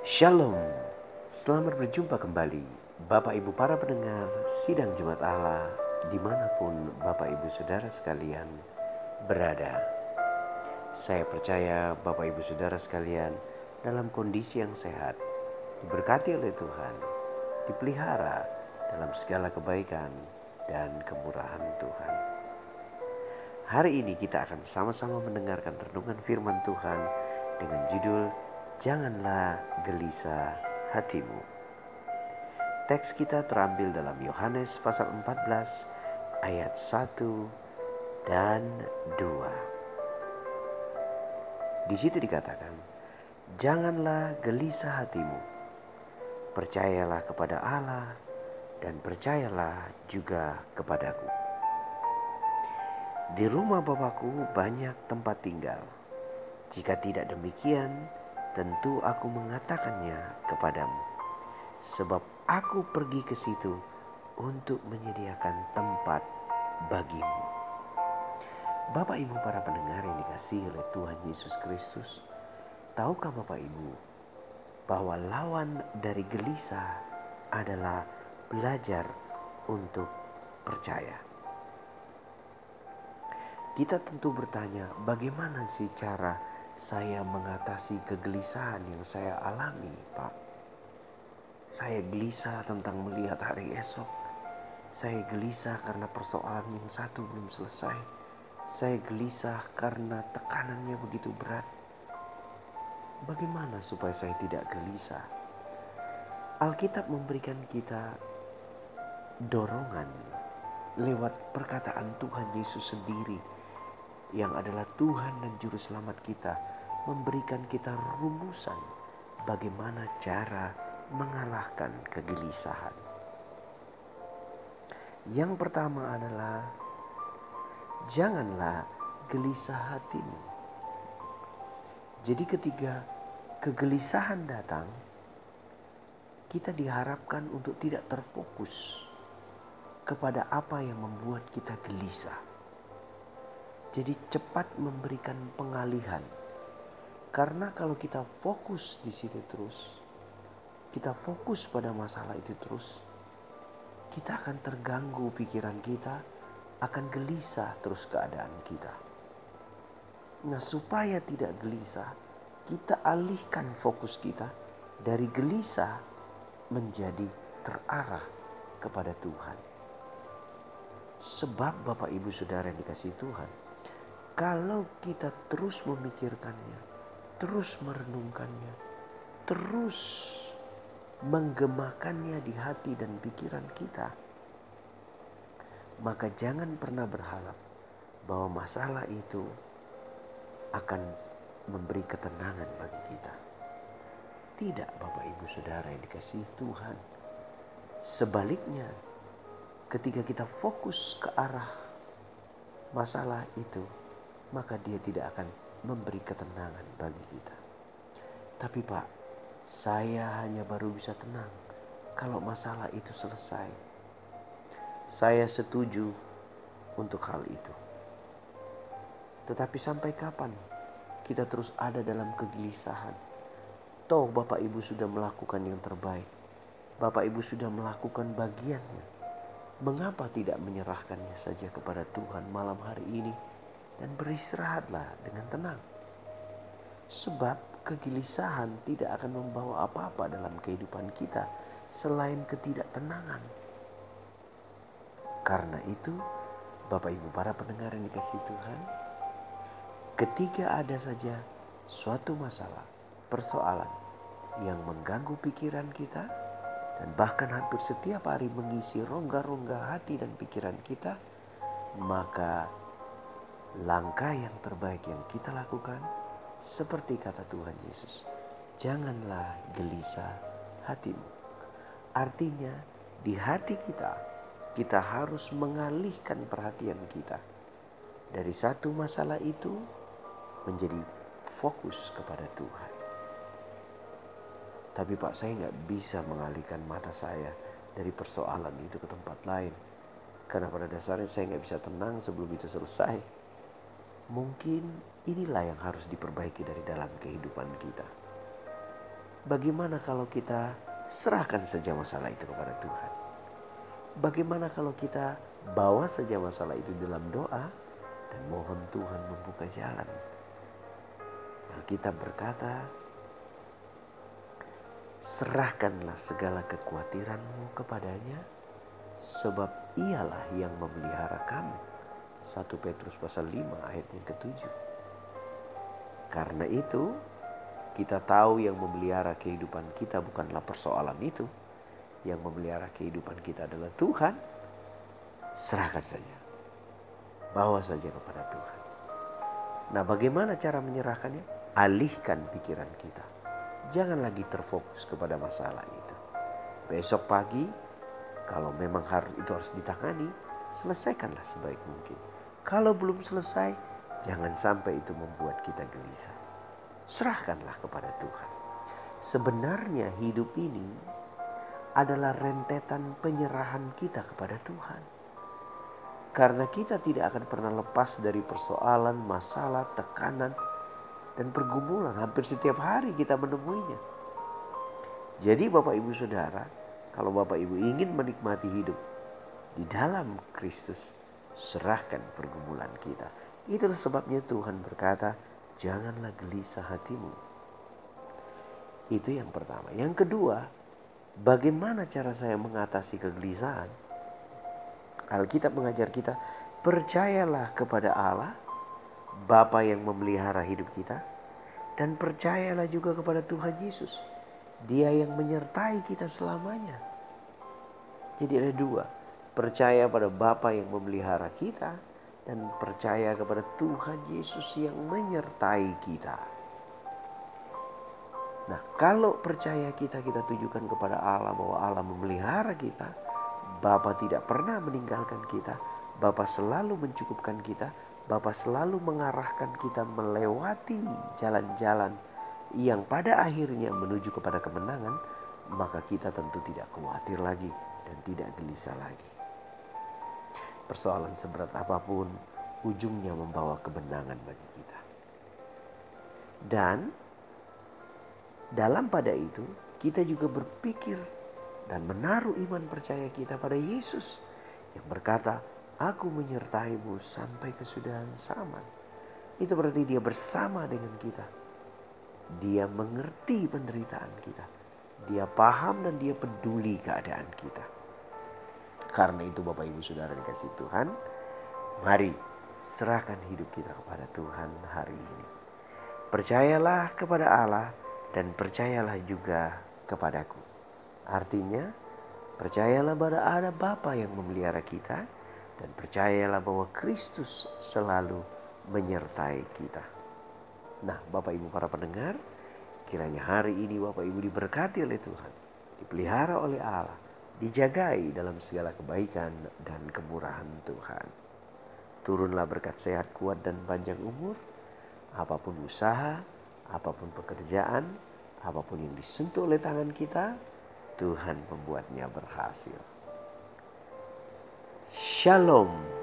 Shalom, selamat berjumpa kembali Bapak Ibu para pendengar Sidang Jumat Allah di mana pun Bapak Ibu Saudara sekalian berada. Saya percaya Bapak Ibu Saudara sekalian dalam kondisi yang sehat, diberkati oleh Tuhan, dipelihara dalam segala kebaikan dan kemurahan Tuhan. Hari ini kita akan sama-sama mendengarkan renungan firman Tuhan dengan judul janganlah gelisah hatimu. Teks kita terambil dalam Yohanes pasal 14 ayat 1 dan 2. Di situ dikatakan, "Janganlah gelisah hatimu. Percayalah kepada Allah dan percayalah juga kepadaku." Di rumah Bapakku banyak tempat tinggal. Jika tidak demikian, tentu aku mengatakannya kepadamu, sebab aku pergi ke situ untuk menyediakan tempat bagimu. Bapak Ibu para pendengar yang dikasihi oleh Tuhan Yesus Kristus, tahukah Bapak Ibu bahwa lawan dari gelisah adalah belajar untuk percaya. Kita tentu bertanya, bagaimana sih cara saya mengatasi kegelisahan yang saya alami, Pak. Saya gelisah tentang melihat hari esok. Saya gelisah karena persoalan yang satu belum selesai. Saya gelisah karena tekanannya begitu berat. Bagaimana supaya saya tidak gelisah? Alkitab memberikan kita dorongan lewat perkataan Tuhan Yesus sendiri yang adalah Tuhan dan Juru Selamat kita memberikan kita rumusan bagaimana cara mengalahkan kegelisahan. Yang pertama adalah janganlah gelisah hatimu. Jadi ketika kegelisahan datang, kita diharapkan untuk tidak terfokus kepada apa yang membuat kita gelisah jadi cepat memberikan pengalihan. Karena kalau kita fokus di situ terus, kita fokus pada masalah itu terus, kita akan terganggu pikiran kita, akan gelisah terus keadaan kita. Nah, supaya tidak gelisah, kita alihkan fokus kita dari gelisah menjadi terarah kepada Tuhan. Sebab Bapak Ibu Saudara yang dikasih Tuhan, kalau kita terus memikirkannya, terus merenungkannya, terus menggemakannya di hati dan pikiran kita, maka jangan pernah berharap bahwa masalah itu akan memberi ketenangan bagi kita. Tidak, Bapak Ibu Saudara yang dikasihi Tuhan. Sebaliknya, ketika kita fokus ke arah masalah itu, maka dia tidak akan memberi ketenangan bagi kita. Tapi Pak, saya hanya baru bisa tenang kalau masalah itu selesai. Saya setuju untuk hal itu. Tetapi sampai kapan kita terus ada dalam kegelisahan? Toh Bapak Ibu sudah melakukan yang terbaik. Bapak Ibu sudah melakukan bagiannya. Mengapa tidak menyerahkannya saja kepada Tuhan malam hari ini? Dan beristirahatlah dengan tenang. Sebab kegelisahan tidak akan membawa apa-apa dalam kehidupan kita selain ketidaktenangan. Karena itu, Bapak Ibu para pendengar yang dikasih Tuhan, ketika ada saja suatu masalah, persoalan yang mengganggu pikiran kita dan bahkan hampir setiap hari mengisi rongga-rongga hati dan pikiran kita, maka langkah yang terbaik yang kita lakukan seperti kata Tuhan Yesus. Janganlah gelisah hatimu. Artinya di hati kita kita harus mengalihkan perhatian kita dari satu masalah itu menjadi fokus kepada Tuhan. Tapi Pak saya nggak bisa mengalihkan mata saya dari persoalan itu ke tempat lain. Karena pada dasarnya saya nggak bisa tenang sebelum itu selesai. Mungkin inilah yang harus diperbaiki dari dalam kehidupan kita. bagaimana kalau kita serahkan saja masalah itu kepada Tuhan? Bagaimana kalau kita bawa saja masalah itu dalam doa dan mohon Tuhan membuka jalan? Alkitab berkata, serahkanlah segala kekhawatiranmu kepadanya, sebab ialah yang memelihara kamu. 1 Petrus pasal 5 ayat yang ketujuh. Karena itu, kita tahu yang memelihara kehidupan kita bukanlah persoalan itu. Yang memelihara kehidupan kita adalah Tuhan. Serahkan saja. Bawa saja kepada Tuhan. Nah bagaimana cara menyerahkannya? Alihkan pikiran kita. Jangan lagi terfokus kepada masalah itu. Besok pagi kalau memang harus itu harus ditangani, selesaikanlah sebaik mungkin. Kalau belum selesai, jangan sampai itu membuat kita gelisah serahkanlah kepada Tuhan. Sebenarnya hidup ini adalah rentetan penyerahan kita kepada Tuhan. Karena kita tidak akan pernah lepas dari persoalan, masalah, tekanan, dan pergumulan. Hampir setiap hari kita menemuinya. Jadi Bapak Ibu Saudara, kalau Bapak Ibu ingin menikmati hidup di dalam Kristus, serahkan pergumulan kita. Itu sebabnya Tuhan berkata, janganlah gelisah hatimu. Itu yang pertama. Yang kedua, bagaimana cara saya mengatasi kegelisahan? Alkitab mengajar kita, percayalah kepada Allah, Bapa yang memelihara hidup kita, dan percayalah juga kepada Tuhan Yesus. Dia yang menyertai kita selamanya. Jadi ada dua, percaya pada Bapa yang memelihara kita, dan percaya kepada Tuhan Yesus yang menyertai kita. Nah, kalau percaya kita kita tujukan kepada Allah bahwa Allah memelihara kita, Bapa tidak pernah meninggalkan kita, Bapa selalu mencukupkan kita, Bapa selalu mengarahkan kita melewati jalan-jalan yang pada akhirnya menuju kepada kemenangan, maka kita tentu tidak khawatir lagi dan tidak gelisah lagi. Persoalan seberat apa pun, ujungnya membawa kebenangan bagi kita. Dan dalam pada itu, kita juga berpikir dan menaruh iman percaya kita pada Yesus yang berkata, Aku menyertaimu sampai kesudahan zaman. Itu berarti dia bersama dengan kita. Dia mengerti penderitaan kita. Dia paham dan dia peduli keadaan kita. Karena itu Bapak Ibu Saudara dikasih Tuhan, mari serahkan hidup kita kepada Tuhan hari ini. Percayalah kepada Allah dan percayalah juga kepadaku. Artinya, percayalah pada ada Bapa yang memelihara kita dan percayalah bahwa Kristus selalu menyertai kita. Nah, Bapak Ibu para pendengar, kiranya hari ini Bapak Ibu diberkati oleh Tuhan, dipelihara oleh Allah dijagai dalam segala kebaikan dan kemurahan Tuhan. Turunlah berkat sehat, kuat, dan panjang umur. Apa pun usaha, apa pun pekerjaan, apa pun yang disentuh oleh tangan kita, Tuhan membuatnya berhasil. Shalom.